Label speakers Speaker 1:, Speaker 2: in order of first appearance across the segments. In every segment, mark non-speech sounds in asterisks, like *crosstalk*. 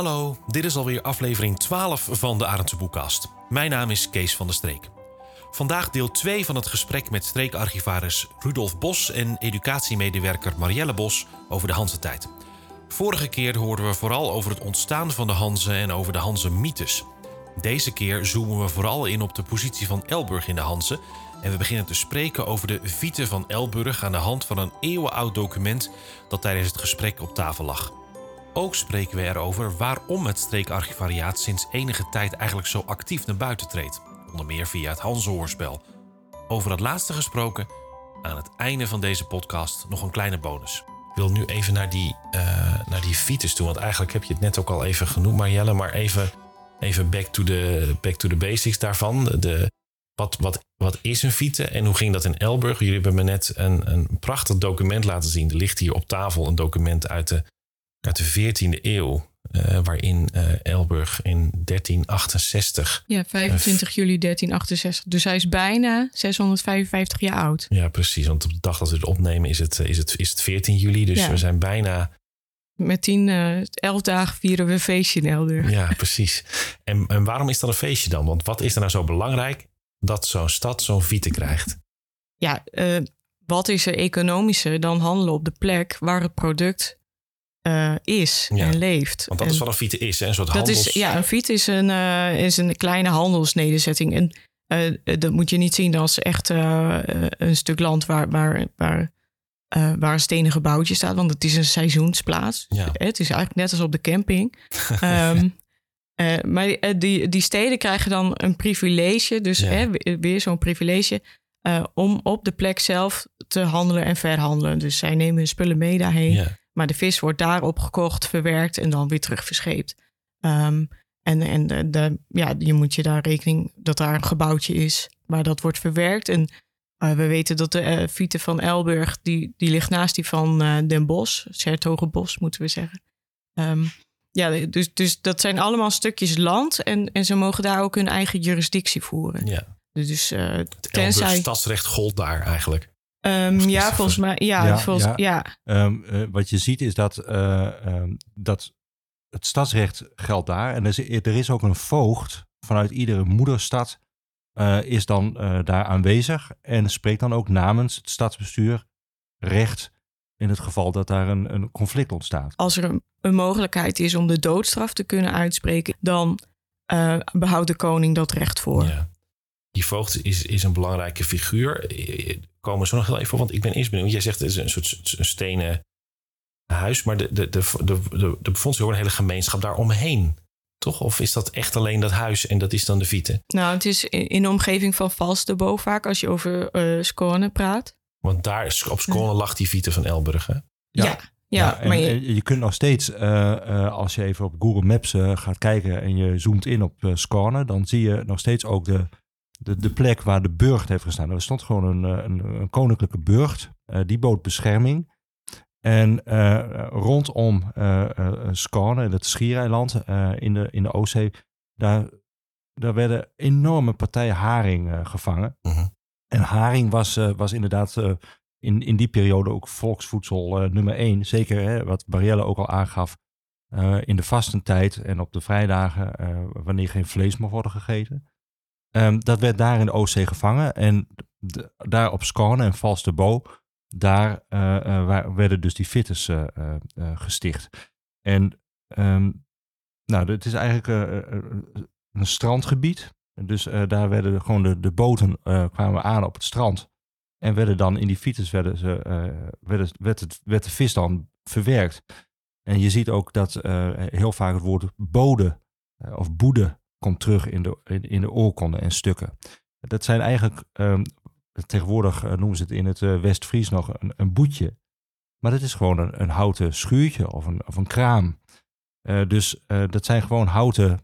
Speaker 1: Hallo, dit is alweer aflevering 12 van de Arendse Boekkast. Mijn naam is Kees van der Streek. Vandaag deel 2 van het gesprek met streekarchivaris Rudolf Bos en educatiemedewerker Marielle Bos over de Hanse-tijd. Vorige keer hoorden we vooral over het ontstaan van de Hanze en over de Hanze-mythes. Deze keer zoomen we vooral in op de positie van Elburg in de Hanze en we beginnen te spreken over de Vite van Elburg aan de hand van een eeuwenoud document dat tijdens het gesprek op tafel lag. Ook spreken we erover waarom het streekarchivariaat sinds enige tijd eigenlijk zo actief naar buiten treedt, onder meer via het Hanzehoorspel. Over dat laatste gesproken, aan het einde van deze podcast nog een kleine bonus. Ik wil nu even naar die, uh, naar die Vites toe, want eigenlijk heb je het net ook al even genoemd, Marjelle, maar even, even back, to the, back to the basics daarvan. De, wat, wat, wat is een Vite en hoe ging dat in Elburg? Jullie hebben me net een, een prachtig document laten zien. Er ligt hier op tafel een document uit de uit de 14e eeuw. Uh, waarin uh, Elburg in 1368.
Speaker 2: Ja, 25 uh, juli 1368. Dus hij is bijna 655 jaar oud.
Speaker 1: Ja, precies. Want op de dag dat we het opnemen is het, is het, is het 14 juli. Dus ja. we zijn bijna.
Speaker 2: Met 10, 11 dagen vieren we een feestje in Elburg.
Speaker 1: Ja, precies. En, en waarom is dat een feestje dan? Want wat is er nou zo belangrijk dat zo'n stad zo'n vite krijgt?
Speaker 2: Ja, wat is er economischer dan handelen op de plek waar het product uh, is ja, en leeft.
Speaker 1: Want dat
Speaker 2: en
Speaker 1: is wat een fiete is, hè? een soort
Speaker 2: dat
Speaker 1: handels...
Speaker 2: Is, ja, een fiete is een, uh, is een kleine handelsnederzetting. En uh, dat moet je niet zien als echt een stuk land waar, waar, waar, waar een stenen gebouwtje staat. Want het is een seizoensplaats.
Speaker 1: Ja.
Speaker 2: Het is eigenlijk net als op de camping. *laughs* um, maar die, die steden krijgen dan een privilege. Dus ja. weer zo'n privilege. om op de plek zelf te handelen en verhandelen. Dus zij nemen hun spullen mee daarheen. Maar de vis wordt daarop gekocht, verwerkt en dan weer terug verscheept. Um, en en de, de, ja, je moet je daar rekening dat daar een gebouwtje is waar dat wordt verwerkt. En uh, we weten dat de uh, Vite van Elburg, die, die ligt naast die van uh, Den Bosch, Sertogenbos moeten we zeggen. Um, ja, dus, dus dat zijn allemaal stukjes land en, en ze mogen daar ook hun eigen jurisdictie voeren.
Speaker 1: Ja.
Speaker 2: Dus,
Speaker 1: het tenzij... stadsrecht gold daar eigenlijk.
Speaker 2: Um, ja, volgens mij. Ja, ja, volgens, ja. ja.
Speaker 3: Um, uh, wat je ziet is dat, uh, um, dat het stadsrecht geldt daar. En er is, er is ook een voogd vanuit iedere moederstad uh, is dan daar aanwezig. En spreekt dan ook namens het stadsbestuur recht in het geval dat daar een, een conflict ontstaat.
Speaker 2: Als er een, een, mogelijkheid is om de doodstraf te kunnen uitspreken, dan behoudt de koning dat recht voor.
Speaker 1: Ja. Die voogd is, is een belangrijke figuur komen zo nog heel even op. Want ik ben eerst benieuwd. Jij zegt het is een soort een stenen huis. Maar de, de, de, de, de, de ook een hele gemeenschap daaromheen. Toch? Of is dat echt alleen dat huis en dat is dan de Vite?
Speaker 2: Nou, het is in de omgeving van Valsterbo vaak als je over uh, Skåne praat.
Speaker 1: Want daar op Skåne lag die Vite van Elburg, hè?
Speaker 2: Ja. ja. Ja,
Speaker 3: en,
Speaker 2: maar
Speaker 3: je... je... kunt nog steeds, uh, uh, als je even op Google Maps uh, gaat kijken en je zoomt in op uh, Skåne, dan zie je nog steeds ook de, de, de plek waar de burcht heeft gestaan. Er stond gewoon een, een, een koninklijke burcht. Uh, die bood bescherming. En uh, rondom uh, Skåne, het schiereiland in, de, in de Oostzee, daar, daar werden enorme partijen haring gevangen.
Speaker 1: -huh.
Speaker 3: En haring was, was inderdaad in, in die periode ook volksvoedsel nummer één. Zeker hè, wat Marielle ook al aangaf, in de vastentijd en op de vrijdagen, wanneer geen vlees mag worden gegeten. Um, dat werd daar in de Oostzee gevangen. En daar op Skåne en Vals Bo, daar uh, uh, waar, werden dus die fittes uh, gesticht. En um, nou, het is eigenlijk een strandgebied. Dus daar werden gewoon de, de boten kwamen aan op het strand. En werden dan in die fiets werden ze, werden, werd, het, werd de vis dan verwerkt. En je ziet ook dat heel vaak het woord bode of boede komt terug in de, in, de oorkonden en stukken. Dat zijn eigenlijk, um, tegenwoordig uh, noemen ze het in het uh, West-Fries nog een, een boetje. Maar dat is gewoon een, een houten schuurtje of een, of een kraam. Uh, dus dat zijn gewoon houten,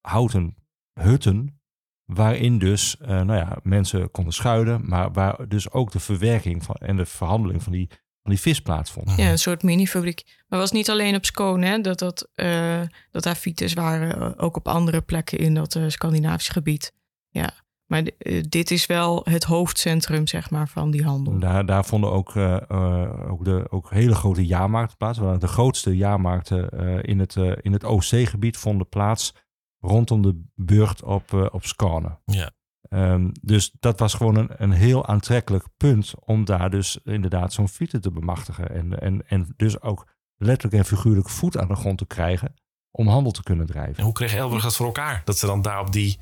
Speaker 3: houten hutten waarin dus nou ja, mensen konden schuilen, maar waar dus ook de verwerking van, en de verhandeling van die van die vis plaatsvond.
Speaker 2: Ja, een soort mini-fabriek. Maar het was niet alleen op Skåne hè, dat, dat, uh, dat daar fiets waren, ook op andere plekken in dat uh, Scandinavische gebied. Ja, Maar uh, dit is wel het hoofdcentrum, zeg maar, van die handel.
Speaker 3: Daar, daar vonden ook, uh, uh, ook, de, ook hele grote jaarmarkten plaats. De grootste jaarmarkten in het, in het OC-gebied vonden plaats rondom de burcht op, op Skåne.
Speaker 1: Ja.
Speaker 3: Um, dus dat was gewoon een, een heel aantrekkelijk punt om daar dus inderdaad zo'n fietsen te bemachtigen. En, en, en dus ook letterlijk en figuurlijk voet aan de grond te krijgen om handel te kunnen drijven.
Speaker 1: En hoe kreeg Elburg dat voor elkaar? Dat ze dan daar op die,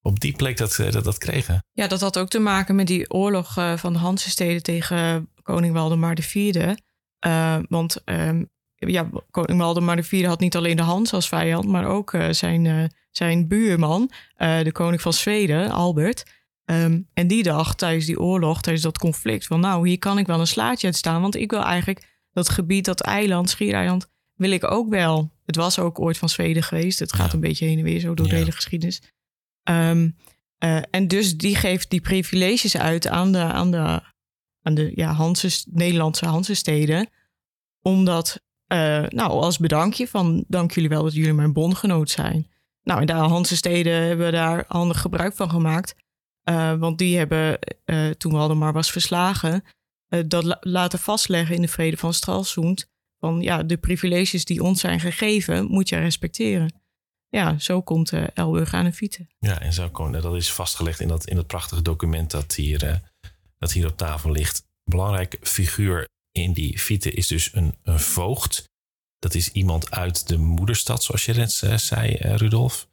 Speaker 1: op die plek dat, dat, dat kregen?
Speaker 2: Ja, dat had ook te maken met die oorlog uh, van de Hansesteden tegen koning Waldemar IV. Uh, want um, ja, koning Waldemar IV had niet alleen de Hans als vijand, maar ook uh, zijn, zijn buurman, de koning van Zweden, Albert. Um, en die dacht tijdens die oorlog, tijdens dat conflict, van nou, hier kan ik wel een slaatje uitstaan. Want ik wil eigenlijk dat gebied, dat eiland, Schiereiland, wil ik ook wel. Het was ook ooit van Zweden geweest. Het gaat
Speaker 1: Ja.
Speaker 2: een beetje heen en weer zo door de hele geschiedenis. Ehm, eh, en dus die geeft die privileges uit aan de, aan de, aan de ja, Hanses, Nederlandse Hansesteden. Omdat, eh, nou, als bedankje van dank jullie wel dat jullie mijn bondgenoot zijn. Nou, en daar Hansesteden hebben daar handig gebruik van gemaakt. Eh, want die hebben, eh, toen Waldemar was verslagen, eh, dat la- laten vastleggen in de vrede van Stralsund. Van ja, de privileges die ons zijn gegeven, moet je respecteren. Ja, zo komt Elburg aan een fietsen.
Speaker 1: Ja, en zo kon, dat is vastgelegd in dat, in dat prachtige document dat hier, dat hier op tafel ligt. Belangrijke figuur in die fiete is dus een, een voogd. Dat is iemand uit de moederstad, zoals je net eh, zei, eh, Rudolf.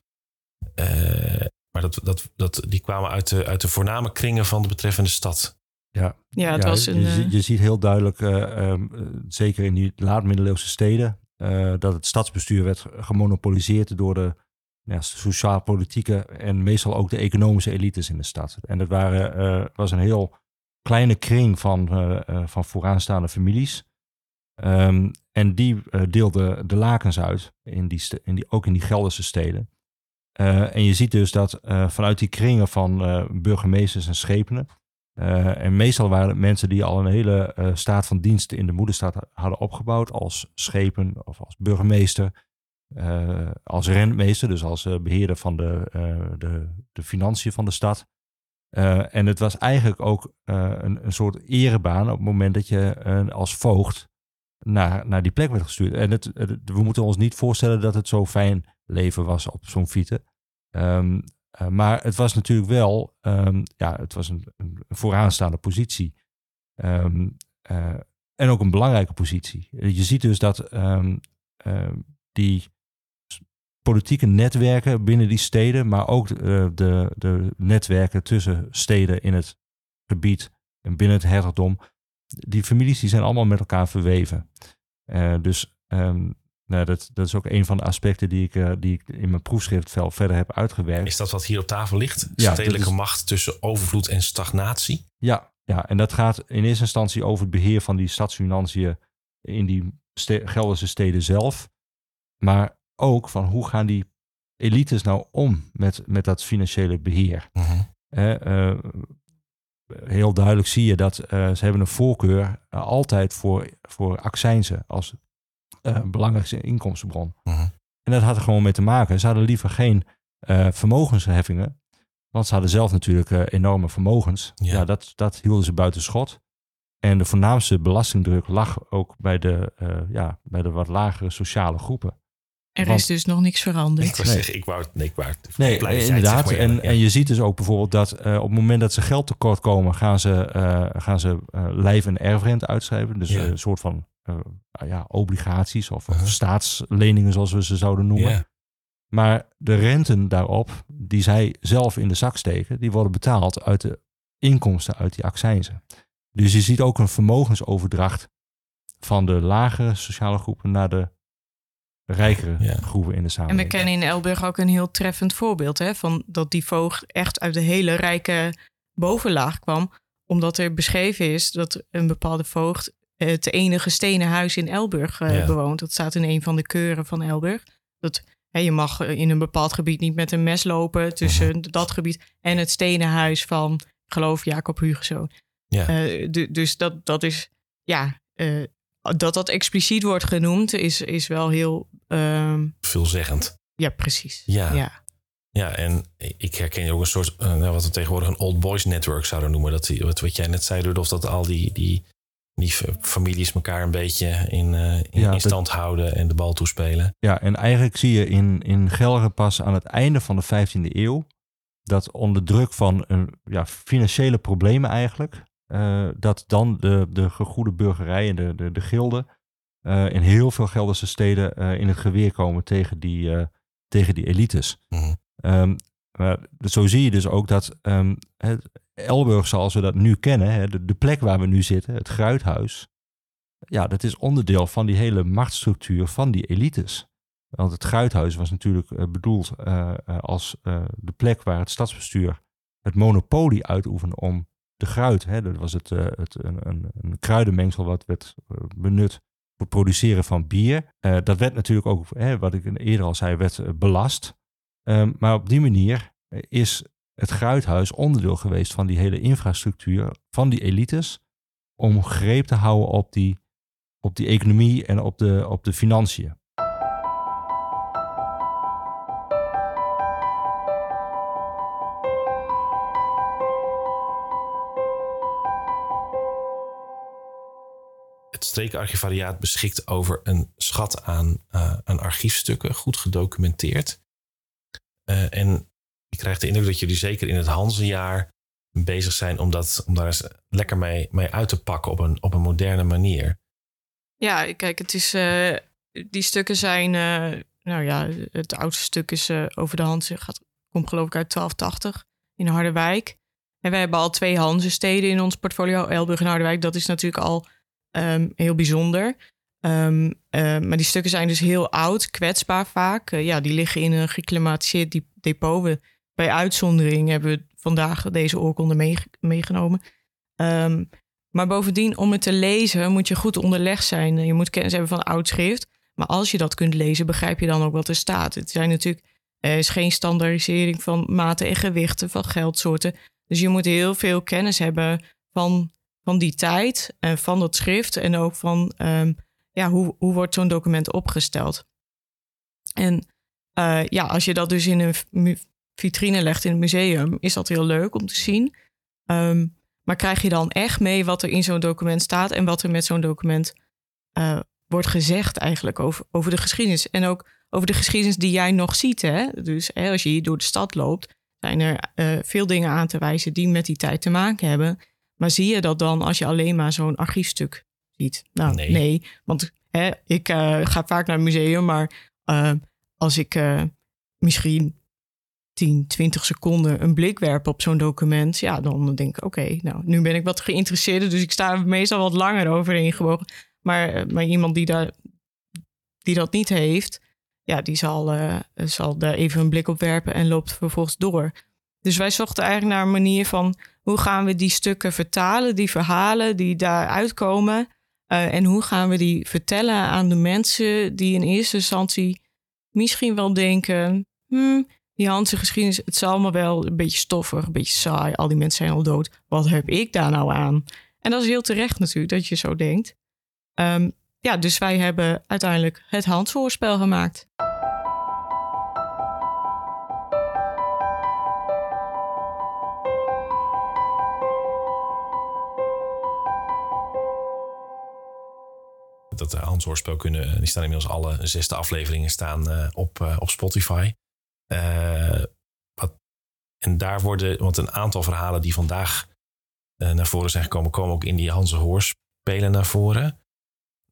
Speaker 1: Eh, maar dat, dat, dat, die kwamen uit de, uit de voorname kringen van de betreffende stad.
Speaker 3: Ja,
Speaker 2: Ja, het was een.
Speaker 3: je, zie- je ziet heel duidelijk, eh, ehm, eh, zeker in die laat-middeleeuwse steden, eh, dat het stadsbestuur werd gemonopoliseerd door de ja, sociaal-politieke en meestal ook de economische elites in de stad. En dat waren, eh, was een heel kleine kring van, eh, eh, van vooraanstaande families. Ehm, en die eh, deelden de lakens uit, in die, in die, ook in die Gelderse steden. Eh, en je ziet dus dat eh, vanuit die kringen van burgemeesters en schepenen, en meestal waren het mensen die al een hele staat van dienst in de moederstad hadden opgebouwd. Als schepen of als burgemeester. als rentmeester, dus als eh, beheerder van de, de, de financiën van de stad. En het was eigenlijk ook een, een soort erebaan op het moment dat je als voogd naar, naar die plek werd gestuurd. En het, we moeten ons niet voorstellen dat het zo fijn leven was op zo'n fiete. Ehm, eh, maar het was natuurlijk wel, ehm, ja, het was een, een vooraanstaande positie. Ehm, eh, en ook een belangrijke positie. Je ziet dus dat die politieke netwerken binnen die steden, maar ook eh, de, de netwerken tussen steden in het gebied en binnen het hertogdom, die families die zijn allemaal met elkaar verweven. Eh, dus ehm, nou, dat, dat is ook een van de aspecten die ik, eh, die ik in mijn proefschrift veel verder heb uitgewerkt.
Speaker 1: Is dat wat hier op tafel ligt?
Speaker 3: Ja,
Speaker 1: Stedelijke
Speaker 3: is-
Speaker 1: macht tussen overvloed en stagnatie?
Speaker 3: Ja, ja, en dat gaat in eerste instantie over het beheer van die stadsfinanciën in die ste Gelderse steden zelf. Maar ook van hoe gaan die elites nou om met, met dat financiële beheer. Hè, eh, heel duidelijk zie je dat eh, ze hebben een voorkeur eh, altijd voor, voor accijnzen als eh, belangrijkste inkomstenbron.
Speaker 1: Mhm.
Speaker 3: En dat had er gewoon mee te maken. Ze hadden liever geen vermogensheffingen. Want ze hadden zelf natuurlijk enorme vermogens.
Speaker 1: Ja.
Speaker 3: Ja, dat, dat hielden ze buiten schot. En de voornaamste belastingdruk lag ook bij de, ja, bij de wat lagere sociale groepen.
Speaker 2: Er
Speaker 3: want-
Speaker 2: is dus nog niks veranderd.
Speaker 1: Ik wou
Speaker 3: Nee.
Speaker 1: zeggen, ik wou het, nee, ik wou het
Speaker 3: Nee, inderdaad.
Speaker 1: zeg maar, ja.
Speaker 3: en,
Speaker 1: Ja.
Speaker 3: en je ziet dus ook bijvoorbeeld dat eh, op het moment dat ze geld tekort komen, gaan ze, eh, gaan ze eh, lijf- en erfrente uitschrijven. Dus
Speaker 1: Ja.
Speaker 3: een soort van eh, ja, obligaties of, of staatsleningen, zoals we ze zouden noemen.
Speaker 1: Ja.
Speaker 3: Maar de renten daarop, die zij zelf in de zak steken, die worden betaald uit de inkomsten uit die accijnzen. Dus je ziet ook een vermogensoverdracht van de lagere sociale groepen naar de rijkere
Speaker 1: Ja.
Speaker 3: groepen in de
Speaker 2: En we
Speaker 3: samenleving.
Speaker 2: kennen in Elburg ook een heel treffend voorbeeld hè, van dat die voogd echt uit de hele rijke bovenlaag kwam. Omdat er beschreven is dat een bepaalde voogd het enige stenen huis in Elburg eh,
Speaker 1: Ja.
Speaker 2: bewoont. Dat staat in een van de keuren van Elburg. Dat hè, je mag eh, in een bepaald gebied niet met een mes lopen tussen dat gebied en het stenen huis van, geloof, Jacob Hugenzoon.
Speaker 1: Ja.
Speaker 2: Eh, du- dus dat, dat is, ja, eh, dat dat expliciet wordt genoemd is, is wel heel, ehm,
Speaker 1: Veelzeggend.
Speaker 2: ja, precies.
Speaker 1: Ja.
Speaker 2: ja.
Speaker 1: Ja, en ik herken ook een soort, uh, wat we tegenwoordig een old boys network zouden noemen. Dat, wat, wat jij net zei, Rudolf, dat al die, die, die families elkaar een beetje in, uh, in, ja, in, stand houden en de bal toespelen.
Speaker 3: Ja, en eigenlijk zie je in, in Gelre pas aan het einde van de 15e eeuw dat onder druk van een, ja, financiële problemen eigenlijk, dat dan de, de gegoede burgerij en de, de, de gilden in heel veel Gelderse steden in het geweer komen tegen die, tegen die elites. Mm Um, maar zo zie je dus ook dat um, het Elburg zoals we dat nu kennen, hè, de, de, plek waar we nu zitten, het Gruithuis, ja, dat is onderdeel van die hele machtsstructuur van die elites. Want het Gruithuis was natuurlijk bedoeld uh, uh, als de plek waar het stadsbestuur het monopolie uitoefende om de gruit, hè, dat was het, het een, een, een, kruidenmengsel wat werd benut voor het produceren van bier. dat werd natuurlijk ook, hè, wat ik eerder al zei, werd belast. Um, maar op die manier is het Gruithuis onderdeel geweest van die hele infrastructuur van die elites om greep te houden op die, op die economie en op de, op de financiën.
Speaker 1: Streekarchivariaat beschikt over een schat aan, uh, aan archiefstukken, goed gedocumenteerd. Uh, en ik krijg de indruk dat jullie zeker in het Hanzejaar bezig zijn om, dat, om daar eens lekker mee, mee uit te pakken op een, op een moderne manier.
Speaker 2: Ja, kijk, het is, uh, die stukken zijn, nou ja, het oudste stuk is over de Hanze, gaat, komt geloof ik uit 1280 in Harderwijk. En we hebben al twee Hanze-steden in ons portfolio, Elburg en Harderwijk. Dat is natuurlijk al um, heel bijzonder. Um, uh, maar die stukken zijn dus heel oud, kwetsbaar vaak. Uh, ja, die liggen in een geklimatiseerd depot. We, bij uitzondering hebben we vandaag deze oorkonde mee, meegenomen. Um, maar bovendien, om het te lezen, moet je goed onderlegd zijn. Je moet kennis hebben van oud schrift. Maar als je dat kunt lezen, begrijp je dan ook wat er staat. Het zijn natuurlijk, er is geen standaardisering van maten en gewichten, van geldsoorten. Dus je moet heel veel kennis hebben van, van die tijd en van dat schrift. En ook van um, ja, hoe, hoe wordt zo'n document opgesteld? En uh, ja, als je dat dus in een vitrine legt in het museum, is dat heel leuk om te zien. Um, maar krijg je dan echt mee wat er in zo'n document staat en wat er met zo'n document uh, wordt gezegd eigenlijk over, over de geschiedenis. En ook over de geschiedenis die jij nog ziet. Hè? Dus hè, als je hier door de stad loopt, zijn er uh, veel dingen aan te wijzen die met die tijd te maken hebben. Maar zie je dat dan als je alleen maar zo'n archiefstuk nou, nee. want hè, ik uh, ga vaak naar het museum, maar uh, als ik uh, misschien 10, 20 seconden een blik werp op zo'n document, ja, dan denk ik, oké, okay, nou, nu ben ik wat geïnteresseerd, dus ik sta er meestal wat langer overheen gebogen. Maar, maar iemand die, daar, die dat niet heeft, ja, die zal, zal daar even een blik op werpen en loopt vervolgens door. Dus wij zochten eigenlijk naar een manier van hoe gaan we die stukken vertalen, die verhalen die daar uitkomen, uh, en hoe gaan we die vertellen aan de mensen die in eerste instantie misschien wel denken: hmm, die Hanse geschiedenis, het zal allemaal wel een beetje stoffig, een beetje saai. Al die mensen zijn al dood. Wat heb ik daar nou aan? En dat is heel terecht natuurlijk dat je zo denkt. Um, ja, dus wij hebben uiteindelijk het handvoorspel gemaakt.
Speaker 1: Dat Hans Hoorspel kunnen. Die staan inmiddels alle zesde afleveringen staan uh, op, uh, op Spotify. Wat, en daar worden, want een aantal verhalen die vandaag naar voren zijn gekomen, komen ook in die Hans Hoorspelen naar voren.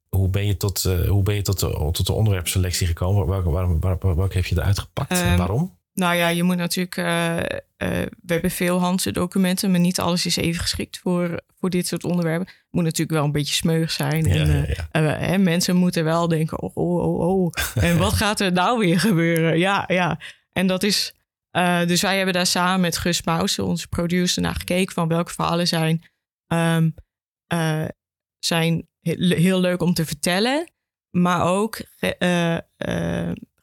Speaker 1: Hoe ben je tot, hoe ben je tot, de, tot de onderwerpselectie gekomen? Welke, waarom, waar, welke heb je eruit gepakt um, en ehm, waarom?
Speaker 2: Nou ja, je moet natuurlijk. Uh, uh, we hebben veel Hanse documenten, maar niet alles is even geschikt voor, voor dit soort onderwerpen. Het moet natuurlijk wel een beetje smeug zijn. Ja, en ja, ja. Uh, mensen moeten wel denken: oh, oh, oh, oh. en wat *laughs* gaat er nou weer gebeuren? Ja, ja. En dat is. dus wij hebben daar samen met Gus Mausen, onze producer, naar gekeken van welke verhalen zijn, um, zijn heel leuk om te vertellen. Maar ook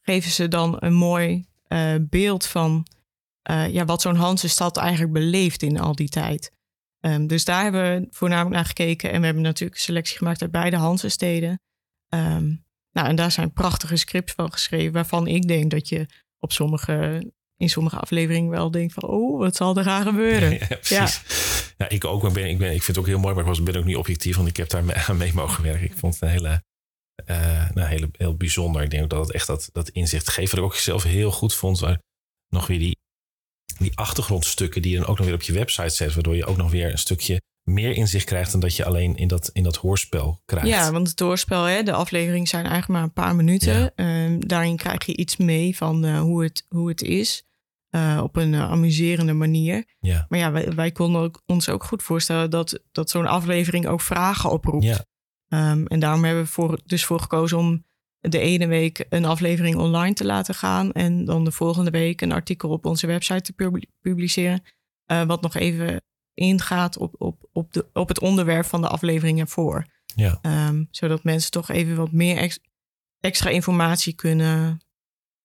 Speaker 2: geven ze dan een mooi uh, beeld van uh, ja, wat zo'n Hanse stad eigenlijk beleeft in al die tijd. Um, dus daar hebben we voornamelijk naar gekeken. En we hebben natuurlijk een selectie gemaakt uit beide Hanse steden. Um, nou, en daar zijn prachtige scripts van geschreven, waarvan ik denk dat je op sommige in sommige afleveringen wel denk van, oh, wat zal er gaan gebeuren? *laughs*
Speaker 1: Ja, precies. Ja. ik ook. Maar ben, ik, ben, ik vind het ook heel mooi, maar ik was, ben ook niet objectief, want ik heb daar mee, *laughs* aan mee mogen werken. Ik vond het een hele, uh, nou, hele, heel bijzonder. Ik denk ook dat het echt dat, dat inzicht geeft. Wat ik ook zelf heel goed vond, waar nog weer die, die achtergrondstukken die je dan ook nog weer op je website zet, waardoor je ook nog weer een stukje meer inzicht krijgt dan dat je alleen in dat, in dat hoorspel krijgt.
Speaker 2: Ja, want het hoorspel, hè, de afleveringen zijn eigenlijk maar een paar minuten. Ja. daarin krijg je iets mee van uh, hoe, het, hoe het is. Uh, op een uh, amuserende manier.
Speaker 1: Ja.
Speaker 2: Maar ja, wij, wij konden ook, ons ook goed voorstellen dat, dat zo'n aflevering ook vragen oproept.
Speaker 1: Ja.
Speaker 2: Um, en daarom hebben we voor, dus voor gekozen om de ene week een aflevering online te laten gaan. En dan de volgende week een artikel op onze website te publiceren. Uh, wat nog even ingaat op, op, op, de, op het onderwerp van de aflevering ervoor.
Speaker 1: Ja.
Speaker 2: Um, zodat mensen toch even wat meer ex, extra informatie kunnen,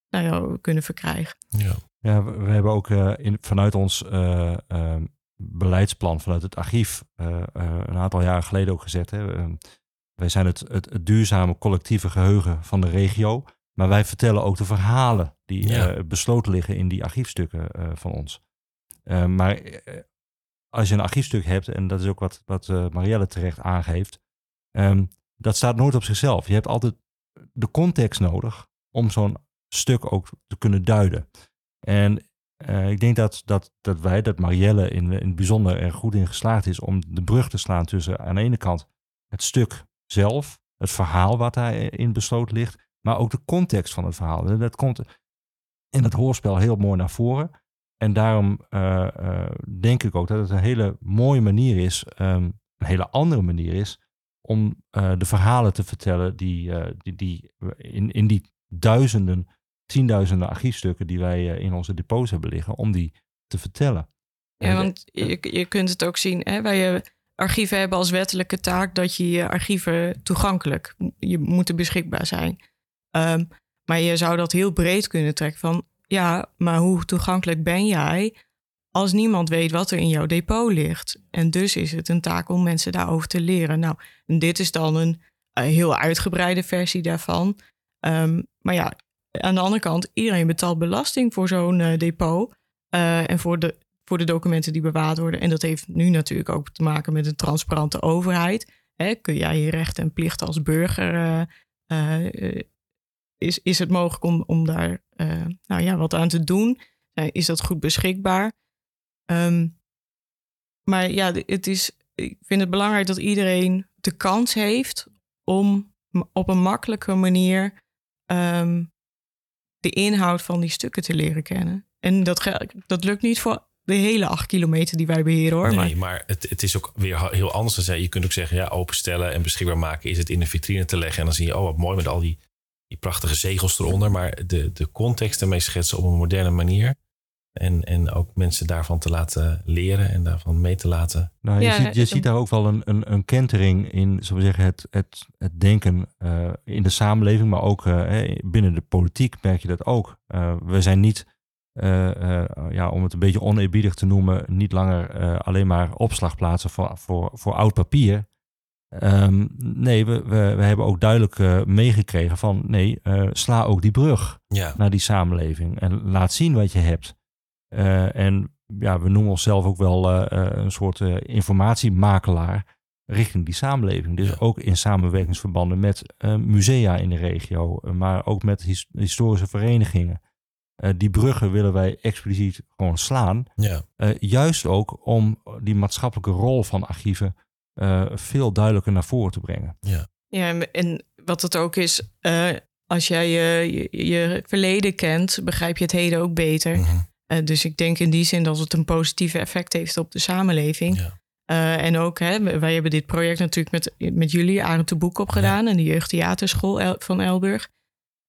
Speaker 2: nou ja, kunnen verkrijgen.
Speaker 1: Ja.
Speaker 3: Ja, we, we hebben ook uh, in, vanuit ons uh, uh, beleidsplan, vanuit het archief, een aantal jaren geleden ook gezet. Hè, ehm, wij zijn het, het, het, duurzame collectieve geheugen van de regio. Maar wij vertellen ook de verhalen die ja. besloten liggen in die archiefstukken van ons. maar als je een archiefstuk hebt, en dat is ook wat, wat Marielle terecht aangeeft, um, dat staat nooit op zichzelf. Je hebt altijd de context nodig om zo'n stuk ook te kunnen duiden. En uh, ik denk dat, dat, dat wij, dat Marielle in, in het bijzonder er goed in geslaagd is om de brug te slaan tussen aan de ene kant het stuk zelf, het verhaal wat daarin besloten ligt, maar ook de context van het verhaal. En dat komt in het hoorspel heel mooi naar voren. En daarom uh, uh, denk ik ook dat het een hele mooie manier is, um, een hele andere manier is, om de verhalen te vertellen die, die, die in, in die duizenden tienduizenden archiefstukken die wij in onze depots hebben liggen, om die te vertellen.
Speaker 2: Ja, want je, je kunt het ook zien, hè, wij archieven hebben als wettelijke taak dat je je archieven toegankelijk, je moeten beschikbaar zijn. Um, maar je zou dat heel breed kunnen trekken van, ja, maar hoe toegankelijk ben jij als niemand weet wat er in jouw depot ligt? En dus is het een taak om mensen daarover te leren. Nou, dit is dan een, een heel uitgebreide versie daarvan. Um, maar ja, aan de andere kant, iedereen betaalt belasting voor zo'n uh, depot. Uh, en voor de, voor de documenten die bewaard worden. En dat heeft nu natuurlijk ook te maken met een transparante overheid. Hè, kun jij je rechten en plichten als burger. Uh, is, is het mogelijk om, om daar nou ja, wat aan te doen? is dat goed beschikbaar? Um, maar ja, het is, ik vind het belangrijk dat iedereen de kans heeft om op een makkelijke manier um, de inhoud van die stukken te leren kennen. En dat, dat lukt niet voor de hele acht kilometer die wij beheren hoor.
Speaker 1: Nee, maar, het, het is ook weer heel anders. Dan je kunt ook zeggen, ja, openstellen en beschikbaar maken is het in de vitrine te leggen. En dan zie je, oh wat mooi met al die, die prachtige zegels eronder. Maar de, de context ermee schetsen op een moderne manier. En, en ook mensen daarvan te laten leren en daarvan mee te laten.
Speaker 3: Nou, je, ja, ziet, je ziet daar ook wel een, een, een kentering in, zullen we zeggen, het, het, het denken uh, in de samenleving, maar ook uh, binnen de politiek merk je dat ook. Uh, we zijn niet, ja, om het een beetje oneerbiedig te noemen, niet langer alleen maar opslagplaatsen voor, voor, voor oud papier. Um, nee, we, we, we, hebben ook duidelijk meegekregen van nee, sla ook die brug
Speaker 1: ja.
Speaker 3: naar die samenleving en laat zien wat je hebt. Uh, en ja, we noemen onszelf ook wel een soort informatiemakelaar richting die samenleving. Dus
Speaker 1: ja.
Speaker 3: ook in samenwerkingsverbanden met musea in de regio, maar ook met his historische verenigingen. Die bruggen willen wij expliciet gewoon slaan.
Speaker 1: Ja.
Speaker 3: juist ook om die maatschappelijke rol van archieven veel duidelijker naar voren te brengen.
Speaker 1: Ja,
Speaker 2: ja en wat het ook is, als jij je, je, je, verleden kent, begrijp je het heden ook beter.
Speaker 1: Mm -hmm.
Speaker 2: Uh, dus ik denk in die zin dat het een positieve effect heeft op de samenleving.
Speaker 1: Ja.
Speaker 2: Uh, en ook, hè, wij hebben dit project natuurlijk met, met jullie, Arend de Boek, opgedaan. Ja. En de jeugdtheaterschool El van Elburg.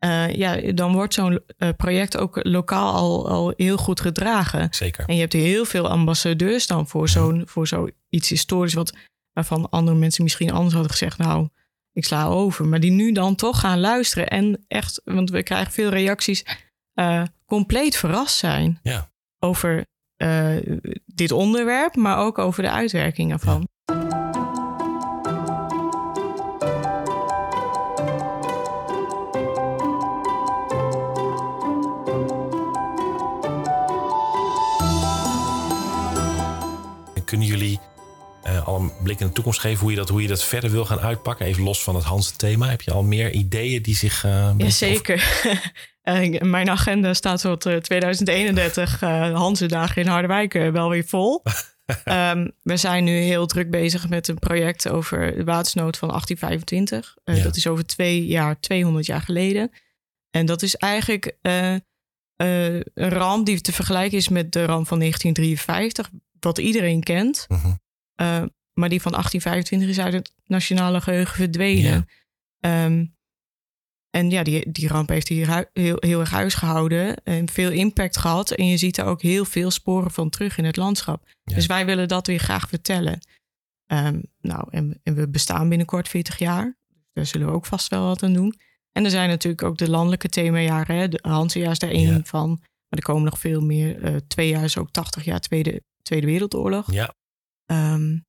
Speaker 2: Uh, ja, dan wordt zo'n project ook lokaal al, al heel goed gedragen.
Speaker 1: Zeker.
Speaker 2: En je hebt heel veel ambassadeurs dan voor zo'n voor zoiets historisch... Wat, waarvan andere mensen misschien anders hadden gezegd... nou, ik sla over. Maar die nu dan toch gaan luisteren. En echt, want we krijgen veel reacties uh, compleet verrast zijn
Speaker 1: ja.
Speaker 2: over uh, dit onderwerp, maar ook over de uitwerking ervan.
Speaker 1: Ja. Al een blik in de toekomst geven hoe je, dat, hoe je dat verder wil gaan uitpakken? Even los van het Hans thema. Heb je al meer ideeën die zich. Uh,
Speaker 2: ja, zeker. *laughs* mijn agenda staat tot 2031 uh, Hansendagen in Harderwijk wel weer vol. um, *laughs* we zijn nu heel druk bezig met een project over de watersnood van 1825. Ja. Dat is over twee jaar, 200 jaar geleden. En dat is eigenlijk een ramp die te vergelijken is met de ramp van 1953, wat iedereen kent. -huh. Maar die van 1825 is uit het nationale geheugen verdwenen. Ja. Um, en ja, die, die ramp heeft hier heel, heel erg huisgehouden en veel impact gehad. En je ziet er ook heel veel sporen van terug in het landschap. Ja. Dus wij willen dat weer graag vertellen. Um, nou, en, en, we bestaan binnenkort 40 jaar. Daar zullen we ook vast wel wat aan doen. En er zijn natuurlijk ook de landelijke themajaren. Hè? De Hansenjaar is daar één ja. van. Maar er komen nog veel meer. Uh, twee jaar is ook 80 jaar Tweede, Tweede Wereldoorlog.
Speaker 1: Ja.
Speaker 2: Um,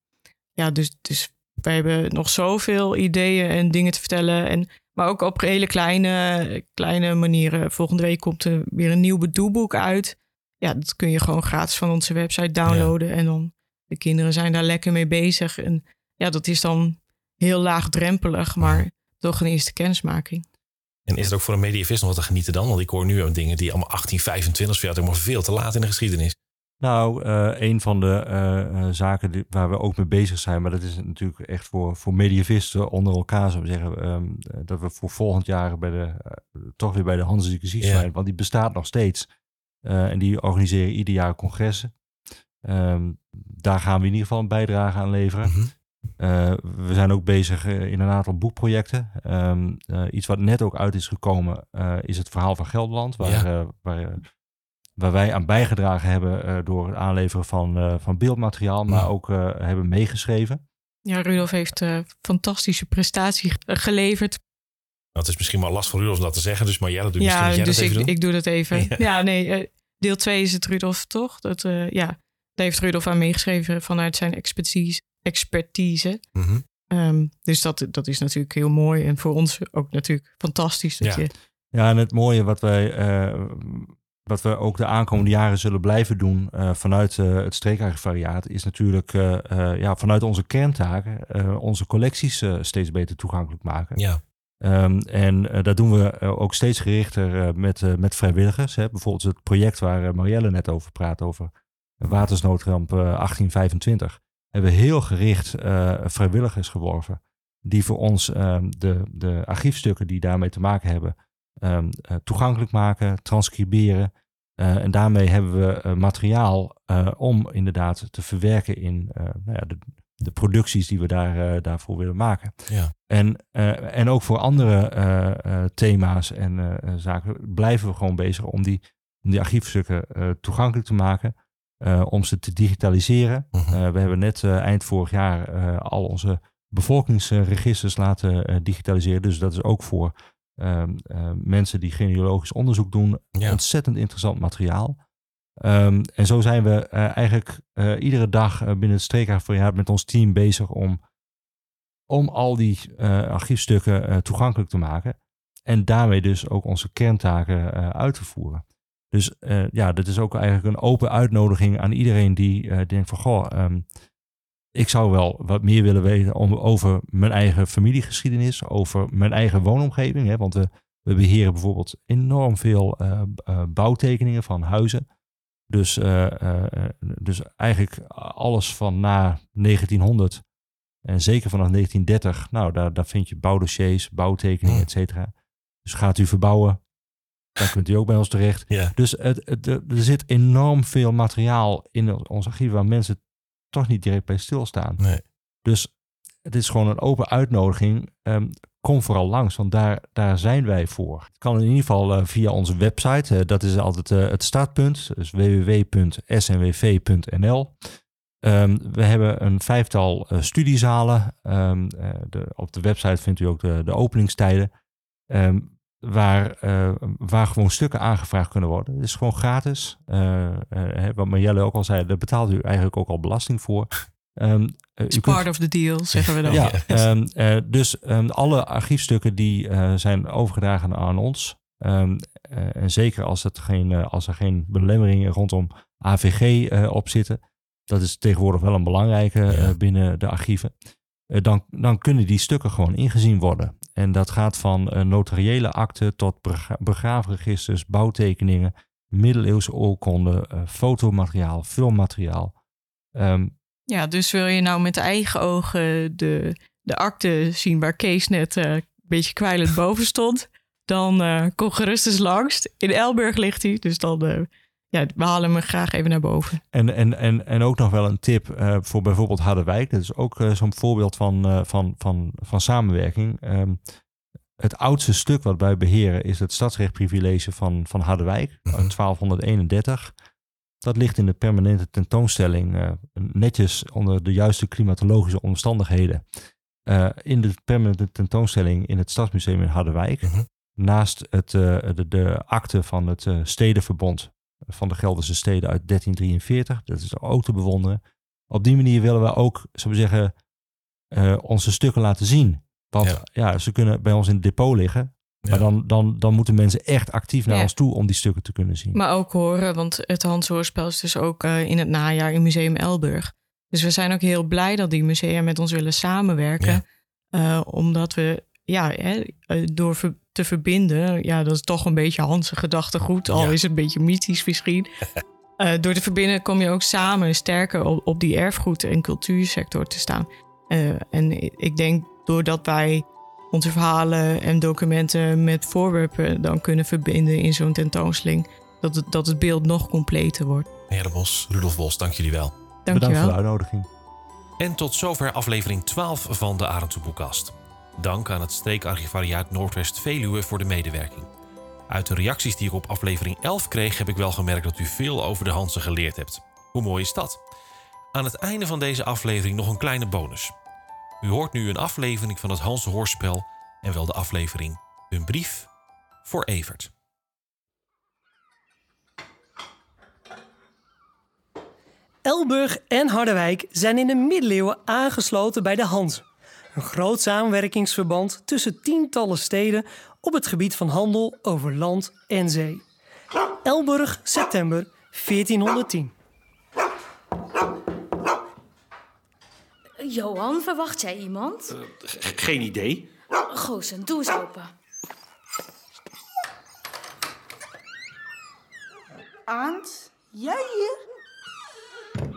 Speaker 2: ja, dus, dus wij hebben nog zoveel ideeën en dingen te vertellen. En, maar ook op hele kleine, kleine manieren. Volgende week komt er weer een nieuw doelboek uit. Ja, dat kun je gewoon gratis van onze website downloaden. Ja. En dan de kinderen zijn daar lekker mee bezig. En ja, dat is dan heel laagdrempelig, maar toch een eerste kennismaking.
Speaker 1: En is het ook voor een mediavist nog wat te genieten dan? Want ik hoor nu dingen die allemaal 1825 is helemaal veel te laat in de geschiedenis.
Speaker 3: Nou, uh, een van de uh, zaken die, waar we ook mee bezig zijn, maar dat is natuurlijk echt voor, voor mediavisten onder elkaar, zou ik zeggen, um, dat we voor volgend jaar bij de, toch weer bij de Hanszieke zijn, ja. want die bestaat nog steeds. en die organiseren ieder jaar congressen. Um, daar gaan we in ieder geval een bijdrage aan leveren. Mm -hmm. we zijn ook bezig in een aantal boekprojecten. Um, iets wat net ook uit is gekomen, is het verhaal van Gelderland, waar, ja. waar waar wij aan bijgedragen hebben uh, door het aanleveren van, uh, van beeldmateriaal, maar ook uh, hebben meegeschreven.
Speaker 2: Ja, Rudolf heeft een fantastische prestatie geleverd.
Speaker 1: Dat is misschien wel last voor Rudolf om dat te zeggen, dus maar ja, dat doe
Speaker 2: ja,
Speaker 1: jij
Speaker 2: dus
Speaker 1: dat
Speaker 2: ik,
Speaker 1: doen?
Speaker 2: ik doe dat even. Ja, ja nee, deel 2 is het Rudolf toch? Dat, ja, daar heeft Rudolf aan meegeschreven vanuit zijn expertise. expertise.
Speaker 1: Mm -hmm.
Speaker 2: um, dus dat, dat is natuurlijk heel mooi en voor ons ook natuurlijk fantastisch. Dat
Speaker 3: ja.
Speaker 2: Je...
Speaker 3: ja, en het mooie wat wij wat we ook de aankomende jaren zullen blijven doen uh, vanuit uh, het streekarchivariaat, is natuurlijk uh, ja, vanuit onze kerntaken onze collecties steeds beter toegankelijk maken.
Speaker 1: Ja.
Speaker 3: Um, en dat doen we ook steeds gerichter met, met vrijwilligers. Hè. Bijvoorbeeld het project waar Marielle net over praat, over watersnoodramp 1825. Hebben we heel gericht vrijwilligers geworven. Die voor ons um, de, de archiefstukken die daarmee te maken hebben, Um, uh, toegankelijk maken, transcriberen. Uh, en daarmee hebben we uh, materiaal om inderdaad te verwerken in nou ja, de, de, producties die we daar, daarvoor willen maken.
Speaker 1: Ja.
Speaker 3: En, en ook voor andere thema's en zaken blijven we gewoon bezig om die, om die archiefstukken toegankelijk te maken. om ze te digitaliseren.
Speaker 1: -huh.
Speaker 3: we hebben net eind vorig jaar al onze bevolkingsregisters laten digitaliseren. Dus dat is ook voor um, uh, mensen die genealogisch onderzoek doen.
Speaker 1: Ja.
Speaker 3: Ontzettend interessant materiaal. Um, en zo zijn we uh, eigenlijk uh, iedere dag binnen het streekhavenjaar met ons team bezig om, om al die archiefstukken toegankelijke te maken. En daarmee dus ook onze kerntaken uit te voeren. Dus ja, dit is ook eigenlijk een open uitnodiging aan iedereen die denkt van goh, um, ik zou wel wat meer willen weten om, over mijn eigen familiegeschiedenis, over mijn eigen woonomgeving. Hè, want we, we beheren bijvoorbeeld enorm veel uh, uh, bouwtekeningen van huizen. Dus, uh, dus eigenlijk alles van na 1900 en zeker vanaf 1930, nou daar, daar vind je bouwdossiers, bouwtekeningen, et cetera. Dus gaat u verbouwen, dan kunt u ook bij ons terecht.
Speaker 1: Ja.
Speaker 3: Dus het, het, er zit enorm veel materiaal in ons archief waar mensen toch niet direct bij stilstaan.
Speaker 1: Nee.
Speaker 3: Dus het is gewoon een open uitnodiging. Um, kom vooral langs, want daar, daar zijn wij voor. Het kan in ieder geval uh, via onze website. Uh, dat is altijd uh, het startpunt. Dus www.snwv.nl. Um, we hebben een vijftal studiezalen. Um, de, op de website vindt u ook de, de openingstijden. Waar, waar gewoon stukken aangevraagd kunnen worden. Het is gewoon gratis. wat Marjelle ook al zei, daar betaalt u eigenlijk ook al belasting voor. *laughs* Um,
Speaker 2: It's part kunt... of the deal, zeggen we dan.
Speaker 3: ja, *laughs* um, uh, dus um, alle archiefstukken die uh, zijn overgedragen aan ons. Uh, en zeker als, het geen, als er geen belemmeringen rondom AVG op zitten, dat is tegenwoordig wel een belangrijke
Speaker 1: Ja.
Speaker 3: eh, binnen de archieven. Eh, dan, dan kunnen die stukken gewoon ingezien worden. En dat gaat van eh, notariële akten tot begraafregisters, bouwtekeningen, middeleeuwse oorkonden, eh, fotomateriaal, filmmateriaal. Ehm,
Speaker 2: Ja, dus wil je nou met eigen ogen de, de akte zien waar Kees net eh, een beetje kwijlend boven stond, dan kom gerust eens langs. In Elburg ligt hij, dus dan ja, we halen hem graag even naar boven.
Speaker 3: En, en, en, en ook nog wel een tip eh, voor bijvoorbeeld Harderwijk. Dat is ook eh, zo'n voorbeeld van, eh, van, van, van samenwerking. Ehm, het oudste stuk wat wij beheren is het stadsrechtprivilege van, van Harderwijk
Speaker 1: Mhm.
Speaker 3: uit 1231. Dat ligt in de permanente tentoonstelling eh, netjes onder de juiste klimatologische omstandigheden. eh, in de permanente tentoonstelling in het Stadsmuseum in Harderwijk.
Speaker 1: Mhm.
Speaker 3: Naast het, eh, de, de akte van het eh, Stedenverbond van de Gelderse steden uit 1343. Dat is ook te bewonderen. Op die manier willen we ook, zullen we zeggen, eh, onze stukken laten zien. Want
Speaker 1: Ja.
Speaker 3: ja. ze kunnen bij ons in het depot liggen. Maar
Speaker 1: Ja.
Speaker 3: dan, dan, dan moeten mensen echt actief naar
Speaker 2: Ja.
Speaker 3: ons toe om die stukken te kunnen zien.
Speaker 2: Maar ook horen, want het Hans Hoorspel is dus ook eh, in het najaar in Museum Elburg. Dus we zijn ook heel blij dat die musea met ons willen samenwerken.
Speaker 1: Ja.
Speaker 2: Eh, omdat we, ja, hè, door ver- te verbinden, ja, dat is toch een beetje Hanse gedachtegoed, al
Speaker 1: Ja.
Speaker 2: is het een beetje mythisch misschien. *laughs* Eh, door te verbinden kom je ook samen sterker op, op die erfgoed- en cultuursector te staan. Eh, en ik denk doordat wij onze verhalen en documenten met voorwerpen dan kunnen verbinden in zo'n tentoonstelling, dat het, dat het beeld nog completer wordt.
Speaker 1: Heer Bos, Rudolf Bos, dank jullie wel.
Speaker 3: Bedankt voor
Speaker 2: Dankjewel.
Speaker 3: de uitnodiging.
Speaker 1: En tot zover aflevering 12 van de Boekkast. Dank aan het streekarchivariaat Noordwest-Veluwe voor de medewerking. Uit de reacties die ik op aflevering 11 kreeg... heb ik wel gemerkt dat u veel over de Hansen geleerd hebt. Hoe mooi is dat? Aan het einde van deze aflevering nog een kleine bonus. U hoort nu een aflevering van het Hanse Hoorspel... en wel de aflevering Een brief voor Evert.
Speaker 4: Elburg en Harderwijk zijn in de middeleeuwen aangesloten bij de Hanze. Een groot samenwerkingsverband tussen tientallen steden op het gebied van handel over land en zee. Elburg, september 1410.
Speaker 5: Johan, verwacht jij iemand?
Speaker 6: G- geen idee.
Speaker 5: Goosen, doe eens open.
Speaker 7: Aant, jij hier?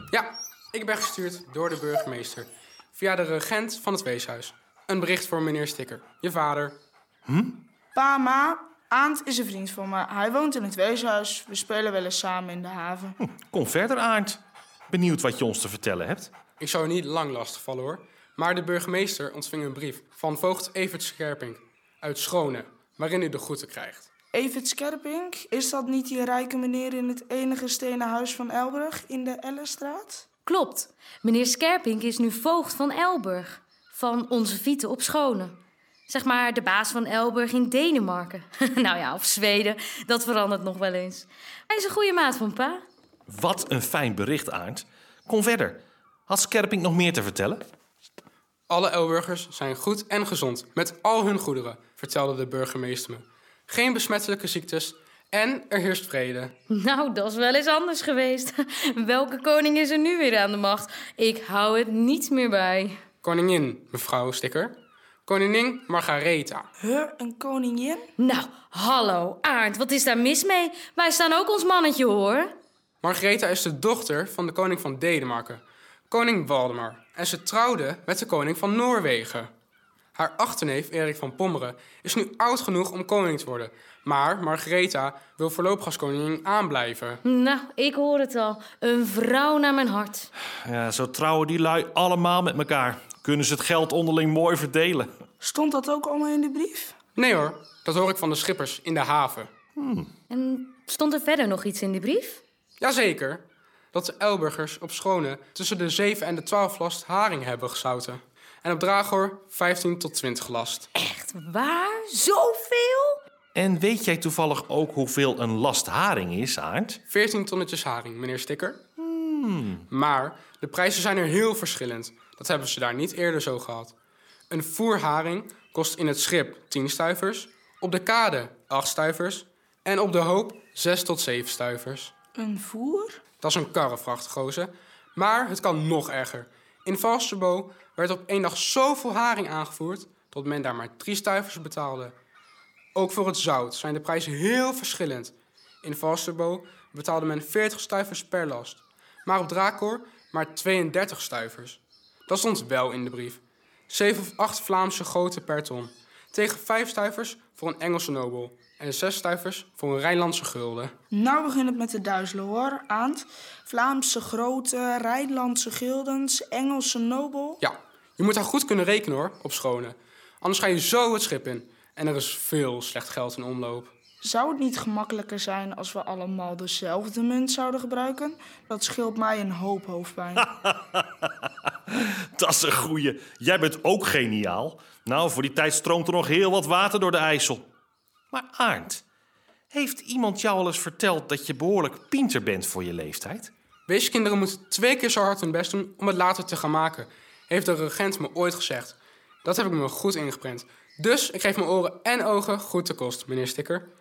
Speaker 8: Ja, ik ben gestuurd door de burgemeester. Via de regent van het weeshuis. Een bericht voor meneer Stikker, je vader.
Speaker 7: Pa, ma, Aant is een vriend van me. Hij woont in het weeshuis. We spelen wel eens samen in de haven.
Speaker 6: Kom verder, Aard. Benieuwd wat je ons te vertellen hebt.
Speaker 8: Ik zou je niet lang lastigvallen hoor. Maar de burgemeester ontving een brief van voogd Evert Scherping uit Schone, waarin u de groeten krijgt.
Speaker 7: Evert Skerpink, is dat niet die rijke meneer in het enige stenen huis van Elburg in de Ellenstraat?
Speaker 5: Klopt. Meneer Skerpink is nu voogd van Elburg. Van onze Vieten op Schone. Zeg maar de baas van Elburg in Denemarken. *laughs* nou ja, of Zweden. Dat verandert nog wel eens. Hij is een goede maat van pa.
Speaker 6: Wat een fijn bericht, Aard. Kom verder. Had Skerping nog meer te vertellen?
Speaker 8: Alle Elburgers zijn goed en gezond met al hun goederen, vertelde de burgemeester me. Geen besmettelijke ziektes en er heerst vrede.
Speaker 5: Nou, dat is wel eens anders geweest. *laughs* Welke koning is er nu weer aan de macht? Ik hou het niet meer bij.
Speaker 8: Koningin, mevrouw Stikker. Koningin Margaretha.
Speaker 7: Huh, een koningin?
Speaker 5: Nou, hallo, Aard, wat is daar mis mee? Wij staan ook ons mannetje, hoor.
Speaker 8: Margaretha is de dochter van de koning van Denemarken, koning Waldemar. En ze trouwde met de koning van Noorwegen. Haar achterneef Erik van Pommeren is nu oud genoeg om koning te worden. Maar Margaretha wil voorlopig als koningin aanblijven.
Speaker 5: Nou, ik hoor het al. Een vrouw naar mijn hart.
Speaker 6: Ja, zo trouwen die lui allemaal met elkaar. Kunnen ze het geld onderling mooi verdelen.
Speaker 7: Stond dat ook allemaal in de brief?
Speaker 8: Nee hoor, dat hoor ik van de schippers in de haven.
Speaker 5: En stond er verder nog iets in die brief?
Speaker 8: Jazeker, dat de Elburgers op Schone tussen de 7 en de 12 last haring hebben gezouten. En op Dragor 15 tot 20 last.
Speaker 5: Echt waar? Zoveel?
Speaker 6: En weet jij toevallig ook hoeveel een last haring is, Aard?
Speaker 8: 14 tonnetjes haring, meneer Stikker. Maar de prijzen zijn er heel verschillend. Dat hebben ze daar niet eerder zo gehad. Een voerharing kost in het schip 10 stuivers, op de kade 8 stuivers en op de hoop 6 tot 7 stuivers.
Speaker 7: Een voer?
Speaker 8: Dat is een karrevracht, gozer. Maar het kan nog erger. In Valsterbo werd op één dag zoveel haring aangevoerd dat men daar maar drie stuivers betaalde. Ook voor het zout zijn de prijzen heel verschillend. In Valsterbo betaalde men 40 stuivers per last, maar op Drakor maar 32 stuivers. Dat stond wel in de brief. 7 of 8 Vlaamse grote per ton. Tegen 5 stuivers voor een Engelse nobel. En 6 stuivers voor een Rijnlandse gulden.
Speaker 7: Nou begint het met de duizelen hoor, Aant. Vlaamse grote, Rijnlandse guldens, Engelse nobel.
Speaker 8: Ja, je moet daar goed kunnen rekenen hoor, op schone. Anders ga je zo het schip in. En er is veel slecht geld in omloop.
Speaker 7: Zou het niet gemakkelijker zijn als we allemaal dezelfde munt zouden gebruiken? Dat scheelt mij een hoop hoofdpijn. *laughs*
Speaker 6: Dat is een goeie. Jij bent ook geniaal. Nou, voor die tijd stroomt er nog heel wat water door de IJssel. Maar Arndt, heeft iemand jou al eens verteld dat je behoorlijk pinter bent voor je leeftijd?
Speaker 8: Weeskinderen moeten twee keer zo hard hun best doen om het later te gaan maken, heeft de regent me ooit gezegd. Dat heb ik me goed ingeprent. Dus ik geef mijn oren en ogen goed te kost, meneer Sticker.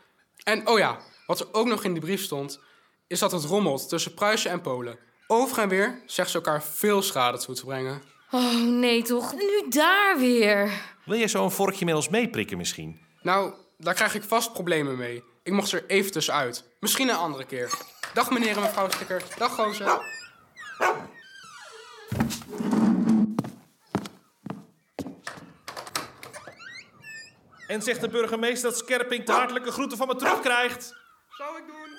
Speaker 8: En oh ja, wat er ook nog in die brief stond, is dat het rommelt tussen Pruisen en Polen. Over en weer zegt ze elkaar veel schade toe te brengen.
Speaker 5: Oh nee toch, nu daar weer.
Speaker 6: Wil jij zo een vorkje met ons meeprikken misschien?
Speaker 8: Nou, daar krijg ik vast problemen mee. Ik mocht er even tussenuit. Misschien een andere keer. Dag meneer en mevrouw Sticker. Dag gozer.
Speaker 6: En zegt de burgemeester dat Skerping de hartelijke groeten van me terugkrijgt.
Speaker 8: Zou ik doen?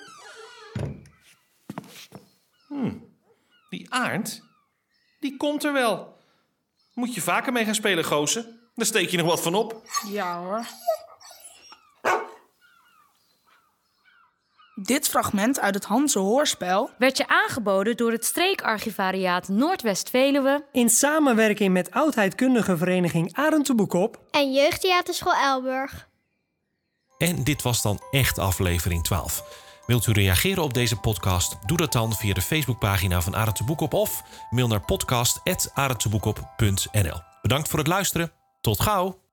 Speaker 6: Die Arndt, die komt er wel. Moet je vaker mee gaan spelen, gozer. Daar steek je nog wat van op.
Speaker 7: Ja hoor. Dit fragment uit het Hanse hoorspel
Speaker 5: Werd je aangeboden door het streekarchivariaat Noordwest-Veluwe
Speaker 4: In samenwerking met oudheidkundige vereniging Arend Boekop
Speaker 9: En Jeugdtheaterschool Elburg.
Speaker 1: En dit was dan echt aflevering 12. Wilt u reageren op deze podcast? Doe dat dan via de Facebookpagina van Arend Boekop of mail naar podcast.arendteboekop.nl. Bedankt voor het luisteren. Tot gauw!